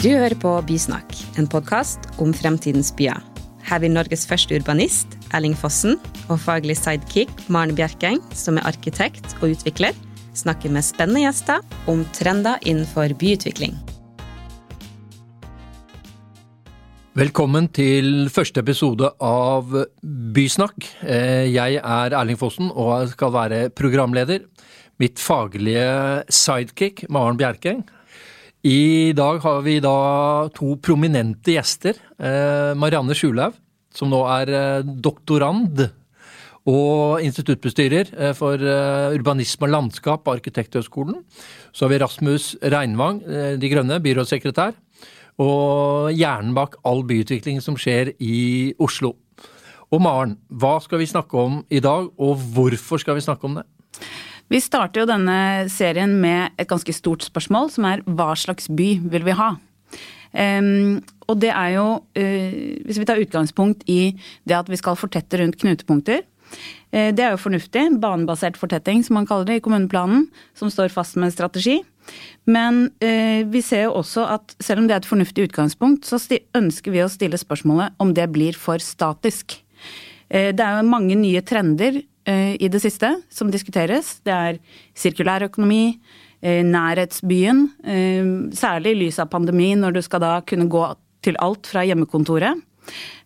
Du hører på Bysnakk, en podkast om fremtidens byer. Her vil Norges første urbanist, Erling Fossen, og faglig sidekick Maren Bjerkeng, som er arkitekt og utvikler, snakke med spennende gjester om trender innenfor byutvikling. Velkommen til første episode av Bysnakk. Eh, jeg er Erling Fossen og skal være programleder. Mitt faglige sidekick, Maren Bjerkeng. I dag har vi da to prominente gjester. Eh, Marianne Skjulaug, som nå er eh, doktorand og instituttbestyrer for urbanisme og landskap på Arkitekthøgskolen. Så har vi Rasmus Reinvang, De Grønne, byrådssekretær og hjernen bak all byutvikling som skjer i Oslo. Og Maren, hva skal vi snakke om i dag, og hvorfor skal vi snakke om det? Vi starter jo denne serien med et ganske stort spørsmål, som er hva slags by vil vi ha? Um, og det er jo, uh, hvis vi tar utgangspunkt i det at vi skal fortette rundt knutepunkter, uh, det er jo fornuftig. Banebasert fortetting, som man kaller det i kommuneplanen, som står fast med en strategi. Men uh, vi ser jo også at selv om det er et fornuftig utgangspunkt, så ønsker vi å stille spørsmålet om det blir for statisk. Det er jo mange nye trender i det siste som diskuteres. Det er sirkulær økonomi, nærhetsbyen, eh, særlig i lys av pandemi, når du skal da kunne gå til alt fra hjemmekontoret.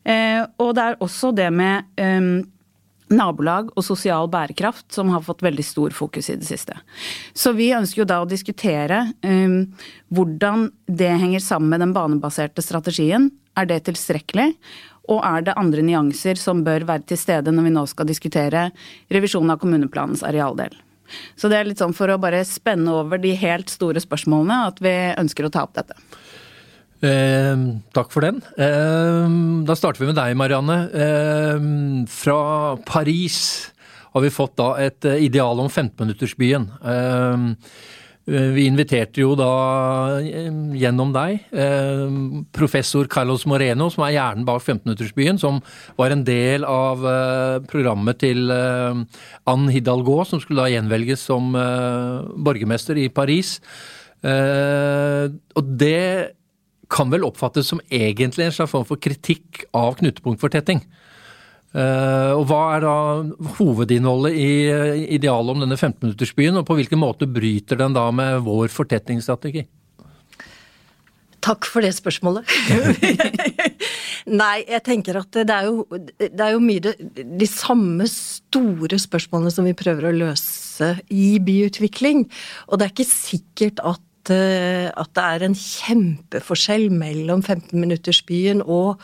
Eh, og det er også det med nabolag og sosial bærekraft som har fått veldig stor fokus i det siste. Så vi ønsker jo da å diskutere hvordan det henger sammen med den banebaserte strategien. Er det tilstrekkelig? Og er det andre nyanser som bør være til stede når vi nå skal diskutere revisjon av kommuneplanens arealdel? Så det er litt sånn for å bare spenne over de helt store spørsmålene at vi ønsker å ta opp dette. Eh, takk for den. Eh, da starter vi med deg, Marianne. Eh, fra Paris har vi fått da et eh, ideal om 15-minuttersbyen. Eh, vi inviterte jo da eh, gjennom deg professor Carlos Moreno, som er hjernen bak 1500-årsbyen, som var en del av programmet til Anne Hidalgo, som skulle da gjenvelges som borgermester i Paris. Og det kan vel oppfattes som egentlig en slags form for kritikk av knutepunktfortetting. Uh, og Hva er da hovedinnholdet i uh, idealet om denne 15-minuttersbyen, og på hvilken måte bryter den da med vår fortetningsstrategi? Takk for det spørsmålet. Nei, jeg tenker at det er jo, det er jo mye de, de samme store spørsmålene som vi prøver å løse i byutvikling. Og det er ikke sikkert at Eh, at, det er en kjempeforskjell mellom 15-minuttersbyen og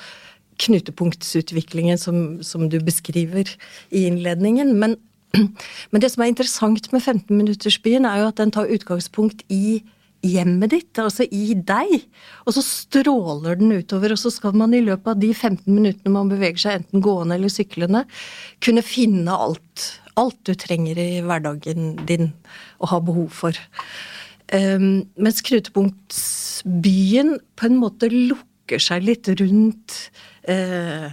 knutepunktsutviklingen som, som, du beskriver i innledningen. Men, men det som er interessant med 15-minuttersbyen, er jo at den tar utgangspunkt i hjemmet ditt, altså i deg. Og så stråler den utover, og så skal man i løpet av de 15 minuttene man beveger seg, enten gående eller syklende, kunne finne alt. Alt du trenger i hverdagen din og har behov for. Um, mens knutepunktsbyen på en måte lukker seg litt rundt eh,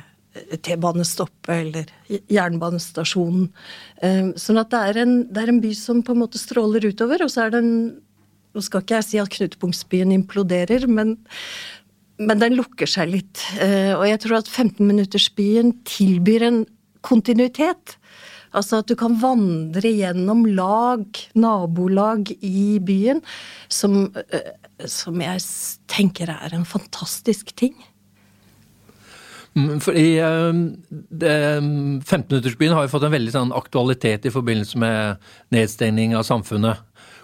T-banestoppet eller jernbanestasjonen. Eh, sånn at det er, en, det er, en, by som på en måte stråler utover, og så er den Nå skal ikke jeg si at knutepunktsbyen imploderer, men, men den lukker seg litt. Eh, og jeg tror at 15-minuttersbyen tilbyr en kontinuitet Altså at du kan vandre gjennom lag, nabolag i byen, som, eh, som jeg tenker er en fantastisk ting. Mm, fordi 15-minuttersbyen har jo fått en veldig sånn aktualitet i forbindelse med nedstengning av samfunnet.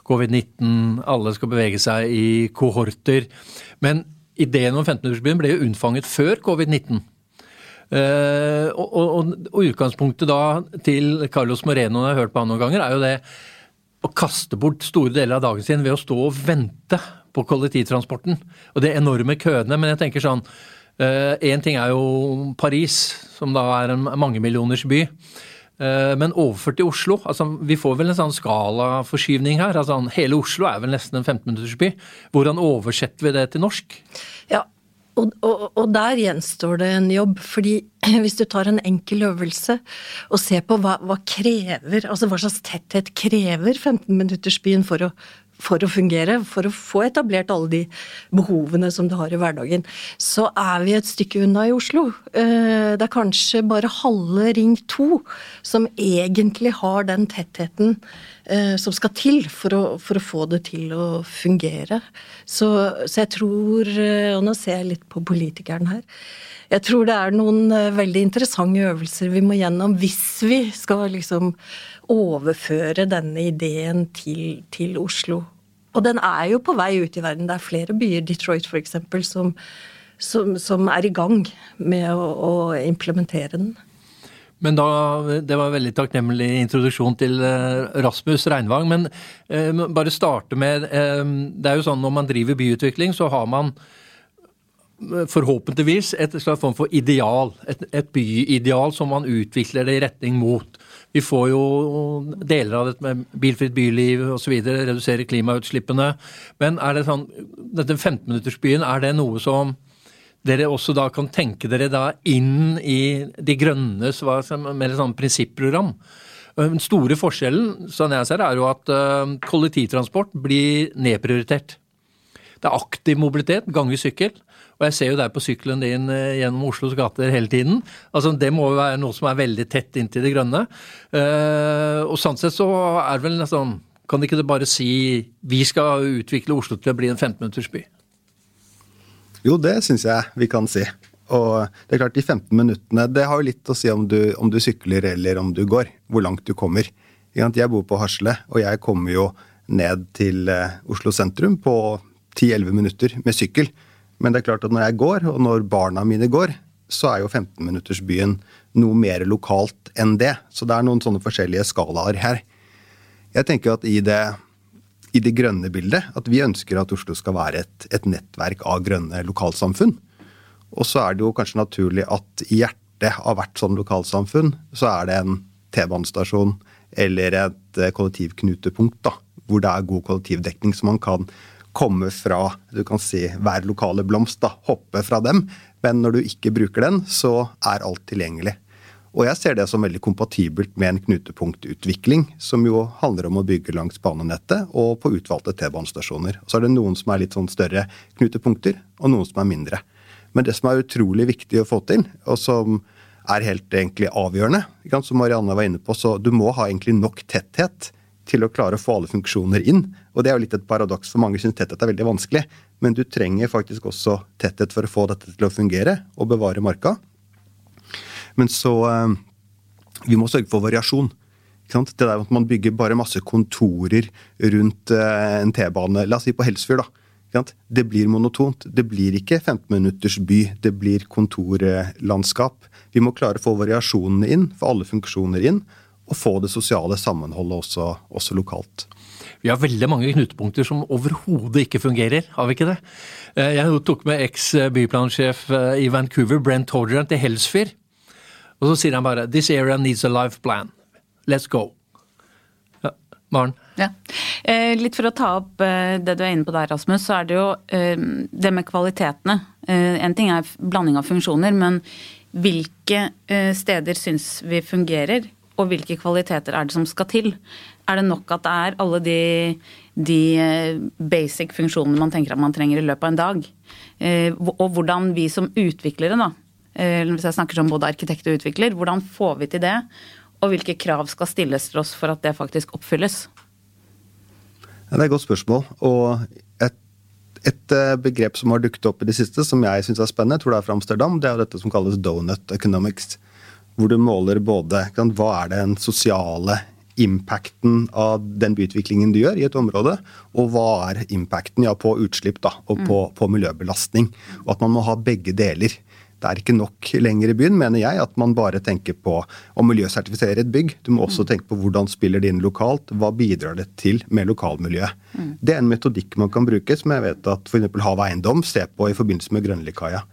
Covid-19, alle skal bevege seg i kohorter. Men ideen om 15-minuttersbyen ble jo unnfanget før covid-19. Uh, og, og, og, utgangspunktet da til Carlos Moreno, jeg har hørt på han noen ganger, er jo det å kaste bort store deler av dagen sin ved å stå og vente på kollektivtransporten. Og det enorme køene. Men jeg tenker sånn Én uh, ting er jo Paris, som da er en mangemillioners by. Uh, men overført til Oslo altså Vi får vel en sånn skalaforskyvning her. altså Hele Oslo er vel nesten en 15-minuttersby. Hvordan oversetter vi det til norsk? Ja, og, og, og, der gjenstår det en jobb, fordi hvis du tar en enkel øvelse og ser på hva, hva krever, altså hva slags tetthet krever 15-minuttersbyen for å for å fungere, for å få etablert alle de behovene som du har i hverdagen, så er vi et stykke unna i Oslo. Eh, det er kanskje bare halve Ring 2 som egentlig har den tettheten eh, som skal til for å, for å få det til å fungere. Så, så, jeg tror, eh, og nå ser jeg litt på politikeren her, jeg tror det er noen veldig interessante øvelser vi må gjennom hvis vi skal liksom overføre denne ideen til, til Oslo. Og den er jo på vei ut i verden. Det er flere byer, Detroit f.eks., som, som, som er i gang med å, å implementere den. Men da, Det var en veldig takknemlig introduksjon til eh, Rasmus Reinvang. Men eh, bare starte med eh, Det er jo sånn når man driver byutvikling, så har man eh, forhåpentligvis et slags form for ideal. Et, et byideal som man utvikler det i retning mot. Vi får jo deler av dette med bilfritt byliv osv., redusere klimautslippene. Men er det sånn, dette 15-minuttersbyen, er det noe som dere også da kan tenke dere da inn i De grønnes mer sånn prinsipprogram? Den store forskjellen sånn jeg ser er jo at eh, kollektivtransport blir nedprioritert. Det er aktiv mobilitet, gange sykkel. Og jeg ser jo deg på sykkelen din eh, gjennom Oslos gater hele tiden. Altså Det må jo være noe som er veldig tett inntil det grønne. Uh, og sånn sett så er det vel nesten Kan ikke det bare si vi skal utvikle Oslo til å bli en 15-minutters by? Jo, det syns jeg vi kan si. Og det er klart, de 15 minuttene det har jo litt å si om du, om du sykler eller om du går. Hvor langt du kommer. Jeg bor på Hasle, og jeg kommer jo ned til eh, Oslo sentrum på 10-11 minutter med sykkel. Men det er klart at når jeg går, og når barna mine går, så er jo 15-minuttersbyen noe mer lokalt enn det. Så det er noen sånne forskjellige skalaer her. Jeg tenker at i det, i det grønne bildet, at vi ønsker at Oslo skal være et, et nettverk av grønne lokalsamfunn. Og så er det jo kanskje naturlig at i hjertet av hvert sånn lokalsamfunn, så er det en T-banestasjon eller et eh, kollektivknutepunkt, da, hvor det er god kollektivdekning, så man kan komme fra du kan si, hver lokale blomst. da, Hoppe fra dem. Men når du ikke bruker den, så er alt tilgjengelig. Og jeg ser det som veldig kompatibelt med en knutepunktutvikling, som jo handler om å bygge langs banenettet og på utvalgte T-banestasjoner. Så er det noen som er litt sånn større knutepunkter, og noen som er mindre. Men det som er utrolig viktig å få til, og som er helt egentlig avgjørende, som Marianne var inne på, så du må ha egentlig nok tetthet til å klare å få alle funksjoner inn. Og det er jo litt et paradoks, for mange syns tetthet er veldig vanskelig. Men du trenger faktisk også tetthet for å få dette til å fungere og bevare marka. Men så eh, Vi må sørge for variasjon. Det der at man bygger bare masse kontorer rundt eh, en T-bane, la oss si på Helsfyr, da. Det blir monotont. Det blir ikke 15 minutters by, det blir kontorlandskap. Vi må klare å få variasjonene inn, få alle funksjoner inn og få det sosiale sammenholdet også, også lokalt. Vi har veldig mange knutepunkter som overhodet ikke fungerer, har vi ikke det? Eh, jeg tok med eks-byplansjef eh, i Vancouver, Brent Hodger, til Helsfyr. Og så sier han bare 'This area needs a life plan. Let's go'. Ja, Maren? Ja. Eh, litt for å ta opp det du er inne på der, Rasmus, så er det jo det med kvalitetene. En ting er blanding av funksjoner, men hvilke steder syns vi fungerer? Og hvilke kvaliteter er det som skal til? Er det nok at det er alle de, de eh, basic funksjonene man tenker at man trenger i løpet av en dag? Eh, og hvordan vi som utviklere, da, eh, hvis jeg snakker som både arkitekt og utvikler, hvordan får vi til det? Og hvilke krav skal stilles til oss for at det faktisk oppfylles? Det er et godt spørsmål. Og et, et begrep som har dukket opp i det siste, som jeg syns er spennende, jeg tror det er fra Amsterdam, det er dette som kalles donut economics hvor du måler både hva er den sosiale impacten av den byutviklingen du gjør i et område, og hva er impacten ja, på utslipp da, og på, mm. på, miljøbelastning. Og at man må ha begge deler. Det er ikke nok lenger i byen, mener jeg, at man bare tenker på å miljøsertifisere et bygg. Du må også mm. tenke på hvordan spiller det inn lokalt, hva bidrar det til med lokalmiljøet. Mm. Det er en metodikk man kan bruke, som jeg vet at f.eks. Hav Eiendom ser på i forbindelse med Grønlikaia.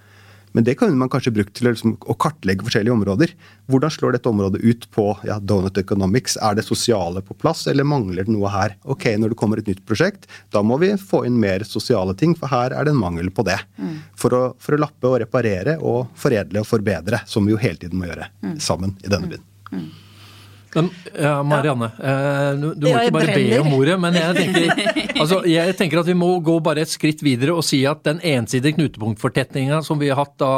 Men det kan man kanskje bruke til å, liksom, å, kartlegge forskjellige områder. Hvordan slår dette området ut på ja, donut economics? Er det sosiale på plass, eller mangler det noe her? Ok, Når det kommer et nytt prosjekt, da må vi få inn mer sosiale ting, for her er det en mangel på det. Mm. For, å, for, å, lappe og reparere og foredle og forbedre, som vi jo hele tiden må gjøre mm. sammen i denne byen. Mm. Men, ja, Marianne, ja. du, du må Ja, ikke bare be om ordet, men jeg tenker, altså, jeg tenker at vi må gå bare et skritt videre og si at den ensidige knutepunktfortetninga som vi har hatt da,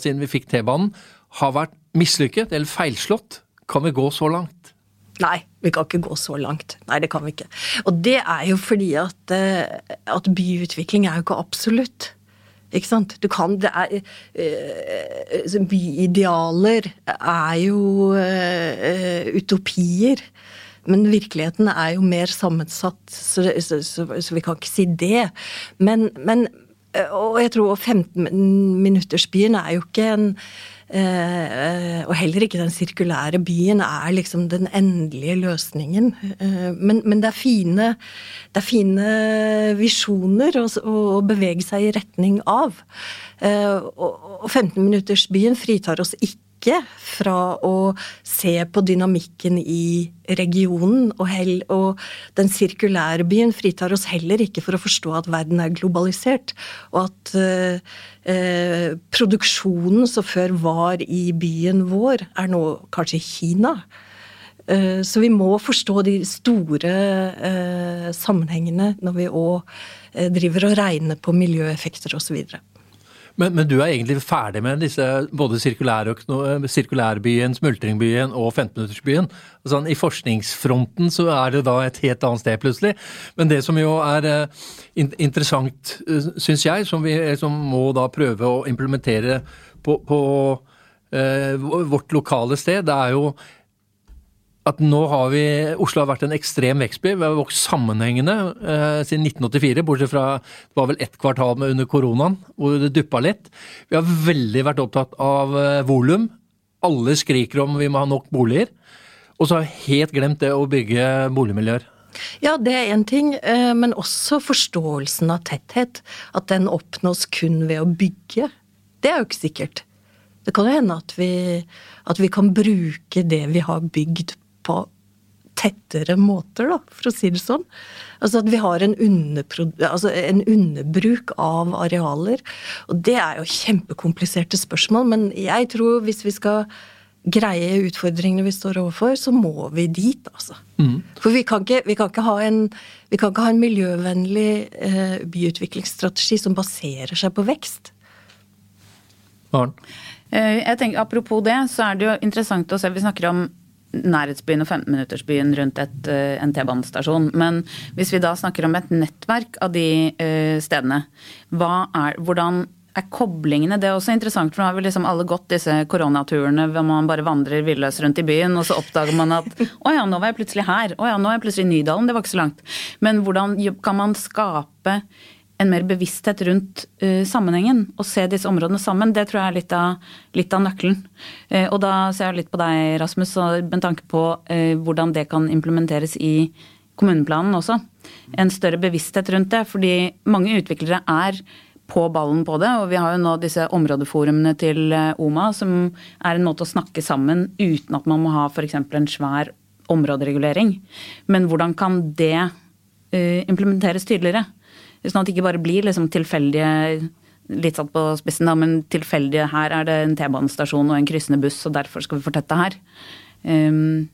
siden vi fikk T-banen, har vært mislykket eller feilslått. Kan vi gå så langt? Nei, vi kan ikke gå så langt. Nei, det kan vi ikke. Og det er jo fordi at, eh, at byutvikling er jo ikke absolutt. Ikke sant? Du kan Det er eh, Byidealer er jo eh, utopier. Men virkeligheten er jo mer sammensatt, så, så, så, så vi kan ikke si det. Men, men eh, Og jeg tror 15-minuttersbyen er jo ikke en eh, Og heller ikke den sirkulære byen er liksom den endelige løsningen. Eh, men, men det er fine, det er fine visjoner å, å bevege seg i retning av. Eh, og og 15-minuttersbyen fritar oss ikke fra å se på dynamikken i regionen, og, hell, og den sirkulære byen fritar oss heller ikke for å forstå at verden er globalisert, og at eh, eh, produksjonen som før var i byen vår, er nå kanskje Kina. Eh, Så vi må forstå de store eh, sammenhengene når vi òg driver og regner på miljøeffekter osv. Men, men du er egentlig ferdig med disse både sirkulærøkno- sirkulærbyen, smultringbyen og 15-minuttersbyen. Sånn, I forskningsfronten så er det da et helt annet sted plutselig. Men det som jo er eh, in interessant, uh, syns jeg, som vi som må da prøve å implementere på, på eh, vårt lokale sted, det er jo at nå har vi Oslo har vært en ekstrem vekstby. Vi har vokst sammenhengende eh, siden 1984, bortsett fra det var vel ett kvartal med under koronaen hvor det duppa litt. Vi har veldig vært opptatt av eh, volum. Alle skriker om vi må ha nok boliger. Og så har vi helt glemt det å bygge boligmiljøer. Ja, det er én ting, eh, men også forståelsen av tetthet. At den oppnås kun ved å bygge. Det er jo ikke sikkert. Det kan jo hende at vi, at vi kan bruke det vi har bygd på tettere måter, da, for å si det sånn. Altså at vi har en, altså en underbruk av arealer. Og det er jo kjempekompliserte spørsmål, men jeg tror hvis vi skal greie utfordringene vi står overfor, så må vi dit, altså. For vi kan, ikke, vi, kan ikke ha en, vi kan ikke ha en miljøvennlig eh, byutviklingsstrategi som baserer seg på vekst. Maren? Eh, Jeg tenker, apropos det, så er det jo interessant å se. Vi snakker om nærhetsbyen og 15-minuttersbyen rundt et, eh, en T-banestasjon. Men hvis vi da snakker om et nettverk av de eh, stedene, er, hvordan er koblingene? Det er også interessant, for nå har vi liksom alle gått disse koronaturene hvor man bare vandrer villøs rundt i byen, og så oppdager man at å ja, nå var jeg plutselig her. Å ja, nå er jeg plutselig i Nydalen. Det var ikke så langt. Men hvordan kan man skape en mer bevissthet rundt uh, sammenhengen og se disse områdene sammen, det tror jeg er litt av, litt av nøkkelen. Uh, og da ser jeg litt på deg, Rasmus, med tanke på uh, hvordan det kan implementeres i kommuneplanen også. En større bevissthet rundt det, fordi mange utviklere er på ballen på det, og vi har jo nå disse områdeforumene til OMA, som er en måte å snakke sammen uten at man må ha f.eks. en svær områderegulering. Men hvordan kan det implementeres tydeligere? Sånn at det ikke bare blir liksom tilfeldige litt satt på spissen, da, men tilfeldige her er det en T-banestasjon og en kryssende buss, og derfor skal vi fortette her. Um,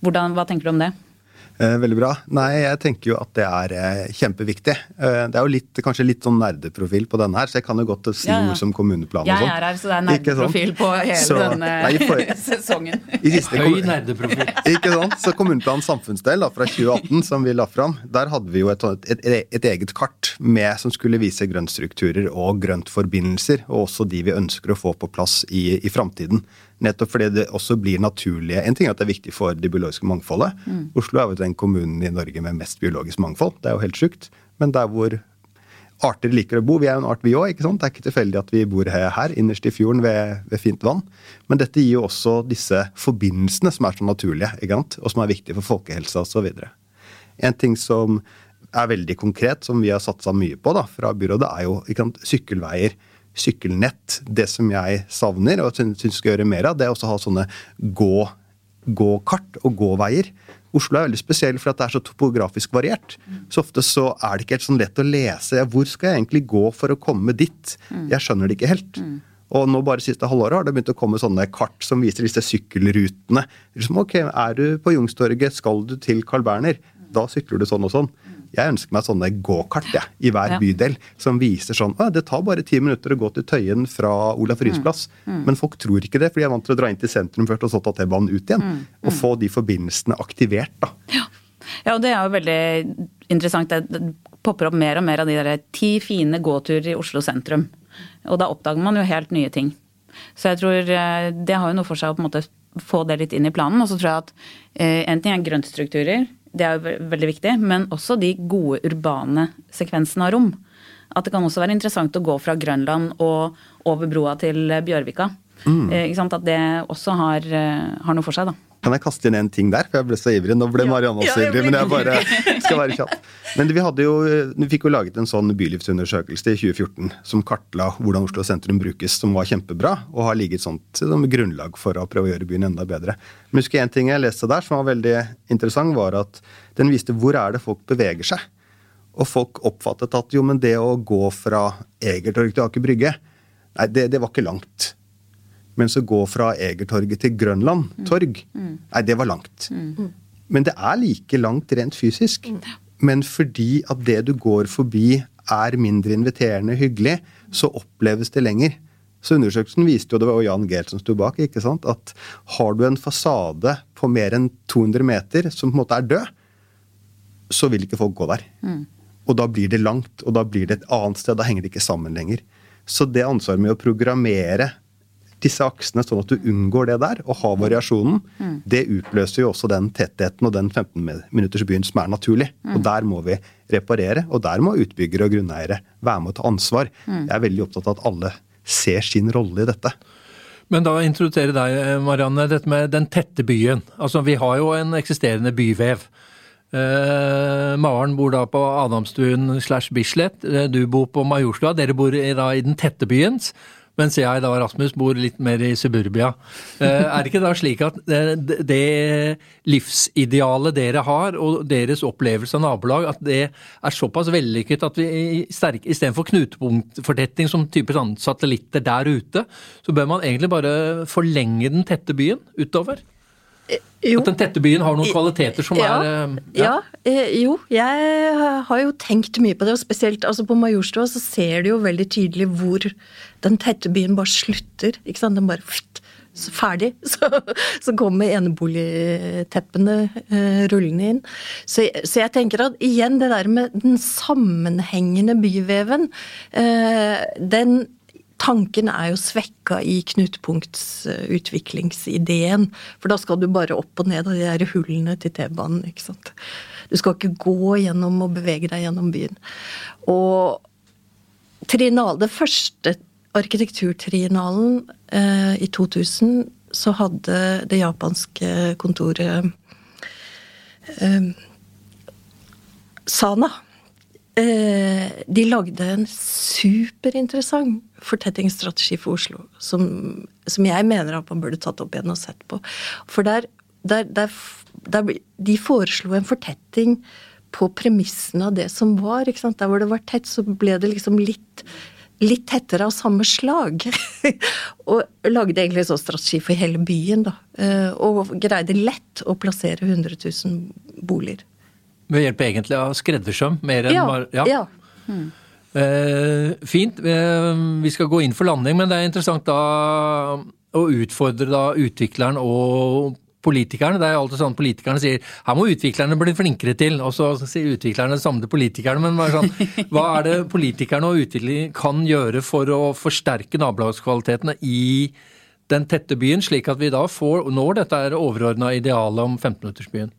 hvordan, hva tenker du om det? Eh, Veldig bra. Nei, jeg tenker jo at det er eh, kjempeviktig. Eh, Det er jo litt, kanskje litt sånn nerdeprofil på denne her, så jeg kan jo godt si Ja, ja. ord som kommuneplan og Jeg sånn. er her, så det er nerdeprofil på hele Så- denne Nei, for- sesongen. Siste Høy nerdeprofil. Ikke sant? Så Kommuneplan samfunnsdel da, fra 2018 som vi la fram, der hadde vi jo et, et, et eget kart med, som skulle vise grøntstrukturer og grøntforbindelser, og også de vi ønsker å få på plass i, i framtiden. Nettopp fordi det også blir naturlige En ting er at det er viktig for det biologiske mangfoldet. Oslo er jo den kommunen i Norge med mest biologisk mangfold. Det er jo helt sjukt. Men der hvor arter liker å bo. Vi er jo en art, vi òg. Det er ikke tilfeldig at vi bor her, her innerst i fjorden ved, ved fint vann. Men dette gir jo også disse forbindelsene som er så naturlige, og som er viktige for folkehelsa osv. En ting som er veldig konkret, som vi har satsa mye på da, fra byrådet, er jo sant, sykkelveier. Sykkelnett. Det som jeg savner og syns vi skal gjøre mer av, det er også å ha sånne gå, gåkart og gåveier. Oslo er veldig spesiell for at det er så topografisk variert. Så ofte så er det ikke helt sånn lett å lese. Hvor skal jeg egentlig gå for å komme dit? Jeg skjønner det ikke helt. Og nå bare siste halvåret har det begynt å komme sånne kart som viser disse sykkelrutene. Liksom, ok, Er du på Youngstorget, skal du til Carl Berner, da sykler du sånn og sånn. Jeg ønsker meg sånne gåkart ja, i hver Ja. bydel som viser sånn det tar bare ti minutter å gå til Tøyen fra Olaf Ryes plass. Men folk tror ikke det, for de er vant til å dra inn til sentrum først og så ta T-banen ut igjen. Og få de forbindelsene aktivert. da. Ja, og det er jo veldig interessant. Det popper opp mer og mer av de der ti fine gåturer i Oslo sentrum. Og da oppdager man jo helt nye ting. Så jeg tror eh, det har jo noe for seg å på en måte få det litt inn i planen. Og så tror jeg at eh, en ting er grøntstrukturer, det er jo veldig viktig. Men også de gode urbane sekvensene av rom. At det kan også være interessant å gå fra Grønland og over broa til eh, Bjørvika. Mm. sant? At det også har, eh, har noe for seg, da. Kan jeg kaste inn en ting der? For jeg ble så ivrig. Nå ble Marianne også Ja, ivrig, men jeg bare skal være kjapp. Men vi, hadde jo, vi fikk jo laget en sånn bylivsundersøkelse i 2014 som kartla hvordan Oslo sentrum brukes, som var kjempebra, og har ligget sånt som grunnlag for å prøve å gjøre byen enda bedre. Men husker en ting jeg leste der som var veldig interessant, var at den viste hvor er det folk beveger seg. Og folk oppfattet at jo, men det å gå fra Egertorg til Aker Brygge, nei, det, det var ikke langt. Mens å gå fra Egertorget til Grønland torg, nei, det var langt. Men det er like langt rent fysisk. Men fordi at det du går forbi er mindre inviterende hyggelig, så oppleves det lenger. Så undersøkelsen viste jo, det var jo Jan Gehl som sto bak, ikke sant, at har du en fasade på mer enn 200 meter som på en måte er død, så vil ikke folk gå der. Og da blir det langt, og da blir det et annet sted. Da henger det ikke sammen lenger. Så det ansvaret med å programmere disse aksene sånn at du unngår det der, og har variasjonen, det utløser jo også den tettheten og den 15-minuttersbyen som er naturlig. Og der må vi reparere, og der må utbyggere og grunneiere være med å ta ansvar. Jeg er veldig opptatt av at alle ser sin rolle i dette. Men da introdusere deg, Marianne, dette med den tette byen. Altså, vi har jo en eksisterende byvev. Eh, Maren bor da på Adamstuen slash Bislett. Eh, Du bor på Majorstua. Dere bor i, da i den tette byen. Mens jeg da, Rasmus, bor litt mer i suburbia. Eh, er det ikke da slik at det, det livsidealet dere har, og deres opplevelse av nabolag, at det er såpass vellykket at vi istedenfor knutepunktfortetting som type satellitter der ute, så bør man egentlig bare forlenge den tette byen utover? Jo. At den tette byen har noen kvaliteter som ja, er ja. ja. eh, jo, jeg har jo tenkt mye på det, og spesielt altså på Majorstua så ser du jo veldig tydelig hvor den tette byen bare slutter. ikke sant? Den bare så ferdig. Så, så kommer eneboligteppene eh, rullende inn. Så, så jeg tenker at igjen det der med den sammenhengende byveven, eh, den Tanken er jo svekka i knutepunktsutviklingsideen. For da skal du bare opp og ned av de der hullene til T-banen. ikke sant? Du skal ikke gå gjennom og bevege deg gjennom byen. Og trinal, det første arkitekturtrinalen eh, i 2000, så hadde det japanske kontoret eh, Sana de lagde en superinteressant fortettingsstrategi for Oslo, som, som jeg mener at man burde tatt opp igjen og sett på. For der, der, der, der De foreslo en fortetting på premissene av det som var. Der hvor det var tett, så ble det liksom litt litt tettere av samme slag. og lagde egentlig en sånn strategi for hele byen, da. Eh, Og greide lett å plassere 100 000 boliger. Ved hjelp egentlig av skreddersøm, mer enn Ja, bare ja. Eh, fint. Eh, vi skal gå inn for landing, men det er interessant da å utfordre da utvikleren og politikerne. Det er alltid sånn Politikerne sier her må utviklerne bli flinkere til, og så sier utviklerne det samme til politikerne. Men bare sånn, hva er det politikerne og utviklerne kan gjøre for å forsterke nabolagskvalitetene i den tette byen, slik at vi da får, når dette er overordna idealet om 15-minuttersbyen?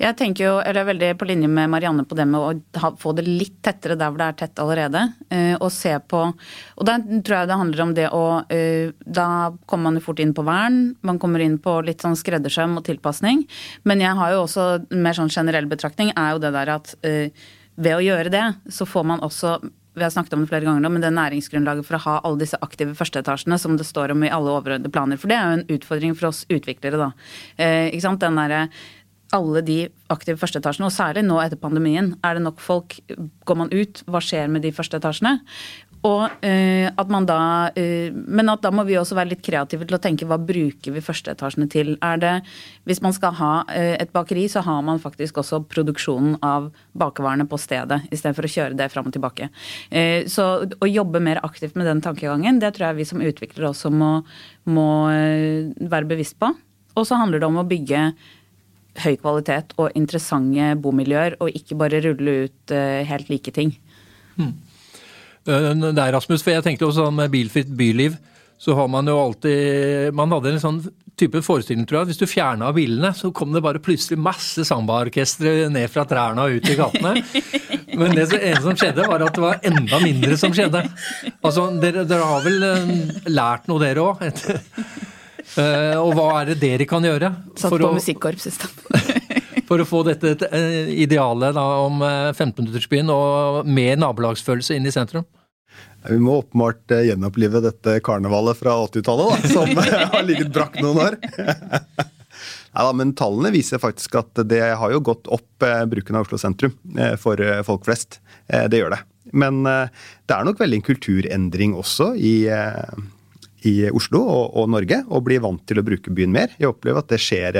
Jeg tenker jo, eller er veldig på linje med Marianne på det med å få det litt tettere der hvor det er tett allerede. Eh, og se på Og da tror jeg det handler om det å eh, Da kommer man jo fort inn på vern. Man kommer inn på litt sånn skreddersøm og tilpasning. Men jeg har jo også mer sånn generell betraktning er jo det der at eh, ved å gjøre det, så får man også vi har snakket om det flere ganger nå, men det næringsgrunnlaget for å ha alle disse aktive førsteetasjene som det står om i alle overordnede planer. For det er jo en utfordring for oss utviklere, da. Eh, ikke sant? Den derre alle de aktive førsteetasjene, og særlig nå etter pandemien, er det nok folk Går man ut, hva skjer med de første etasjene? Og uh, at man da uh, Men at da må vi også være litt kreative til å tenke hva bruker vi førsteetasjene til. Er det Hvis man skal ha uh, et bakeri, så har man faktisk også produksjonen av bakevarene på stedet, istedenfor å kjøre det fram og tilbake. Så å jobbe mer aktivt med den tankegangen, det tror jeg vi som utviklere også må, må være bevisst på. Og så handler det om å bygge høy kvalitet og interessante bomiljøer, og ikke bare rulle ut eh, helt like ting. Hmm. Det er Rasmus, for jeg tenkte også sånn med bilfritt byliv, så har man jo alltid Man hadde en sånn type forestilling, tror jeg. Hvis du fjerna bilene, så kom det bare plutselig masse sambaorkestre ned fra trærne og ut i gatene. Men det eneste som skjedde, var at det var enda mindre som skjedde. Altså, dere, dere har vel lært noe, dere òg? Uh, og hva er det dere kan gjøre? Satt på musikkorps i stedet. for å få dette uh, idealet da, om 15-minuttersbyen uh, og med nabolagsfølelse inn i sentrum? Vi må åpenbart gjenopplive dette karnevalet fra 80-tallet, som har ligget brakk noen år. Nei da, men tallene viser faktisk at det har jo gått opp bruken av Oslo sentrum for folk flest. det gjør det. Men det er nok veldig en kulturendring også i i Oslo og, og, Norge og blir vant til å bruke byen mer. Jeg opplever at det skjer,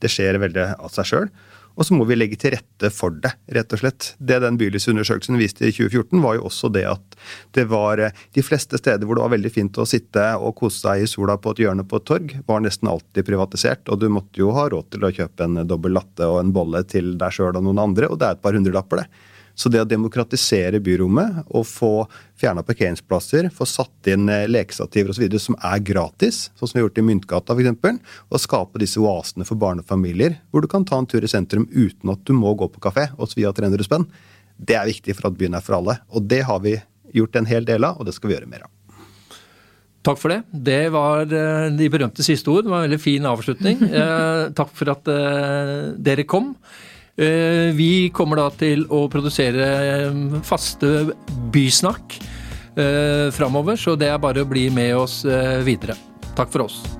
det skjer veldig av seg sjøl. Og så må vi legge til rette for det, rett og slett. Det den bylysundersøkelsen viste i 2014, var jo også det at det var de fleste steder hvor det var veldig fint å sitte og kose seg i sola på et hjørne på et torg, var nesten alltid privatisert. Og du måtte jo ha råd til å kjøpe en dobbel latte og en bolle til deg sjøl og noen andre, og det er et par hundrelapper, det. Så det å demokratisere byrommet og få fjerna parkeringsplasser, få satt inn eh, lekestativer osv. som er gratis, sånn som vi har gjort i Myntgata f.eks., og skape disse oasene for barnefamilier, hvor du kan ta en tur i sentrum uten at du må gå på kafé og svi av 300 spenn, det er viktig for at byen er for alle. Og det har vi gjort en hel del av, og det skal vi gjøre mer av. Takk for det. Det var eh, de berømte siste ord. Det var en veldig fin avslutning. Eh, takk for at dere kom. Eh, vi kommer da til å produsere eh, faste bysnakk eh, framover, så det er bare å bli med oss videre. Takk for oss.